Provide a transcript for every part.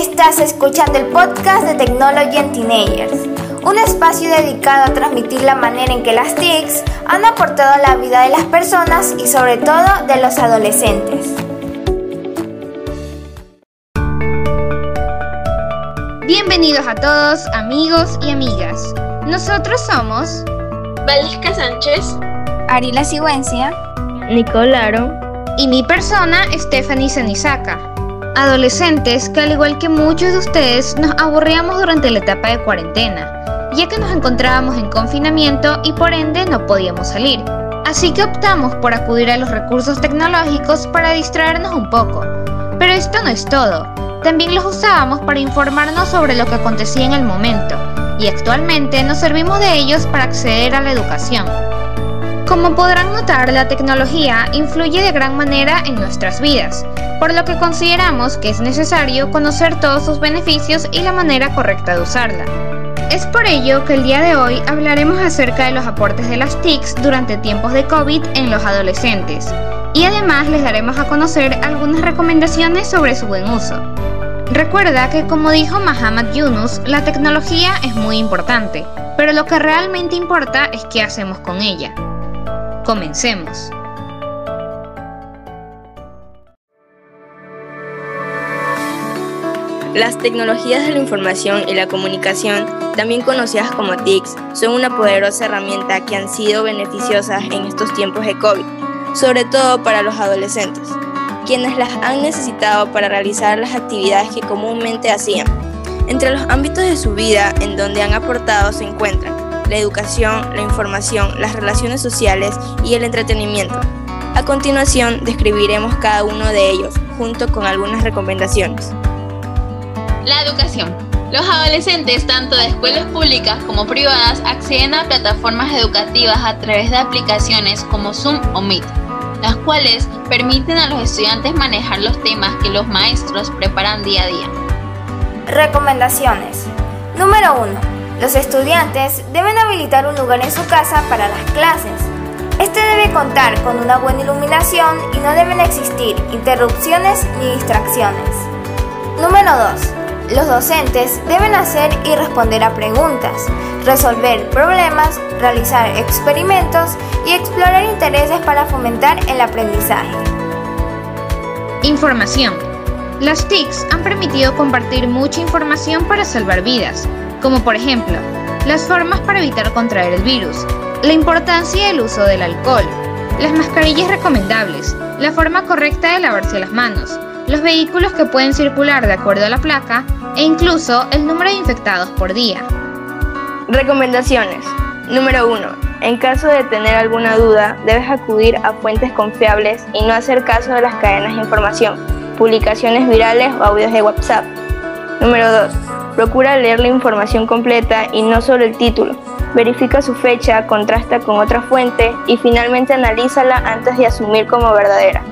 Estás escuchando el podcast de Technology and Teenagers, un espacio dedicado a transmitir la manera en que las TICs han aportado a la vida de las personas y sobre todo de los adolescentes. Bienvenidos a todos, amigos y amigas. Nosotros somos Valisca Sánchez, Arila Sigüencia, Nicolaro y mi persona, Stephanie Sanizaka adolescentes que al igual que muchos de ustedes nos aburríamos durante la etapa de cuarentena, ya que nos encontrábamos en confinamiento y por ende no podíamos salir. Así que optamos por acudir a los recursos tecnológicos para distraernos un poco. Pero esto no es todo, también los usábamos para informarnos sobre lo que acontecía en el momento, y actualmente nos servimos de ellos para acceder a la educación. Como podrán notar, la tecnología influye de gran manera en nuestras vidas, por lo que consideramos que es necesario conocer todos sus beneficios y la manera correcta de usarla. Es por ello que el día de hoy hablaremos acerca de los aportes de las TICs durante tiempos de COVID en los adolescentes, y además les daremos a conocer algunas recomendaciones sobre su buen uso. Recuerda que como dijo Muhammad Yunus, la tecnología es muy importante, pero lo que realmente importa es qué hacemos con ella. Comencemos. Las tecnologías de la información y la comunicación, también conocidas como TICs, son una poderosa herramienta que han sido beneficiosas en estos tiempos de COVID, sobre todo para los adolescentes, quienes las han necesitado para realizar las actividades que comúnmente hacían. Entre los ámbitos de su vida en donde han aportado se encuentran la educación, la información, las relaciones sociales y el entretenimiento. A continuación describiremos cada uno de ellos, junto con algunas recomendaciones. La educación. Los adolescentes, tanto de escuelas públicas como privadas, acceden a plataformas educativas a través de aplicaciones como Zoom o Meet, las cuales permiten a los estudiantes manejar los temas que los maestros preparan día a día. Recomendaciones. Número 1 los estudiantes deben habilitar un lugar en su casa para las clases. Este debe contar con una buena iluminación y no deben existir interrupciones ni distracciones. Número 2. Los docentes deben hacer y responder a preguntas, resolver problemas, realizar experimentos y explorar intereses para fomentar el aprendizaje. Información. Las TICs han permitido compartir mucha información para salvar vidas, como por ejemplo las formas para evitar contraer el virus, la importancia del uso del alcohol, las mascarillas recomendables, la forma correcta de lavarse las manos, los vehículos que pueden circular de acuerdo a la placa e incluso el número de infectados por día. Recomendaciones. Número 1. En caso de tener alguna duda, debes acudir a fuentes confiables y no hacer caso de las cadenas de información, publicaciones virales o audios de WhatsApp. Número 2. Procura leer la información completa y no solo el título. Verifica su fecha, contrasta con otra fuente y finalmente analízala antes de asumir como verdadera.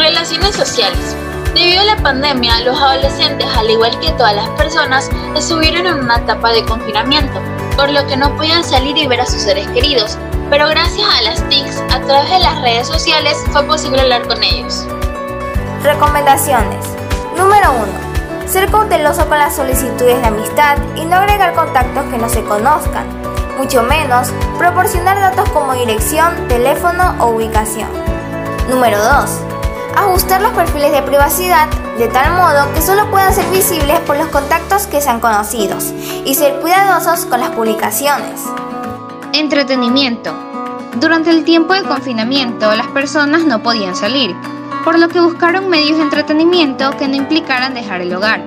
Relaciones sociales. Debido a la pandemia, los adolescentes, al igual que todas las personas, estuvieron en una etapa de confinamiento, por lo que no podían salir y ver a sus seres queridos. Pero gracias a las TICs, a través de las redes sociales, fue posible hablar con ellos. Recomendaciones. Número 1 ser cauteloso con las solicitudes de amistad y no agregar contactos que no se conozcan, mucho menos proporcionar datos como dirección, teléfono o ubicación. Número 2. Ajustar los perfiles de privacidad de tal modo que solo puedan ser visibles por los contactos que sean conocidos y ser cuidadosos con las publicaciones. Entretenimiento. Durante el tiempo de confinamiento las personas no podían salir, por lo que buscaron medios de entretenimiento que no implicaran dejar el hogar.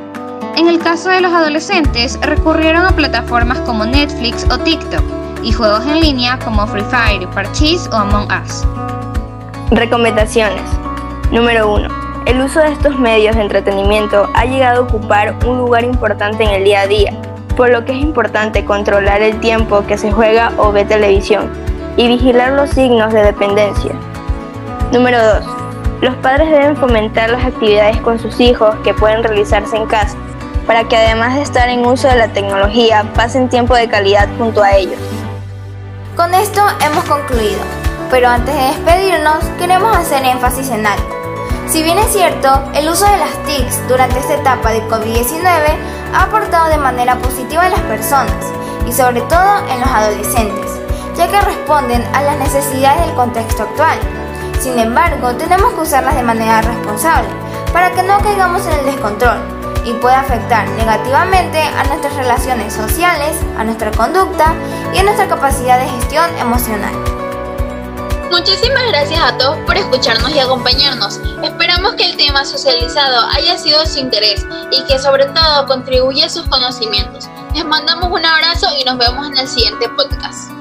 En el caso de los adolescentes, recurrieron a plataformas como Netflix o TikTok y juegos en línea como Free Fire, Parchís o Among Us. Recomendaciones. Número 1. El uso de estos medios de entretenimiento ha llegado a ocupar un lugar importante en el día a día, por lo que es importante controlar el tiempo que se juega o ve televisión y vigilar los signos de dependencia. Número 2 los padres deben fomentar las actividades con sus hijos que pueden realizarse en casa, para que además de estar en uso de la tecnología, pasen tiempo de calidad junto a ellos. Con esto hemos concluido, pero antes de despedirnos queremos hacer énfasis en algo. Si bien es cierto, el uso de las TICs durante esta etapa de COVID-19 ha aportado de manera positiva a las personas y sobre todo en los adolescentes, ya que responden a las necesidades del contexto actual. Sin embargo, tenemos que usarlas de manera responsable para que no caigamos en el descontrol y pueda afectar negativamente a nuestras relaciones sociales, a nuestra conducta y a nuestra capacidad de gestión emocional. Muchísimas gracias a todos por escucharnos y acompañarnos. Esperamos que el tema socializado haya sido de su interés y que sobre todo contribuya a sus conocimientos. Les mandamos un abrazo y nos vemos en el siguiente podcast.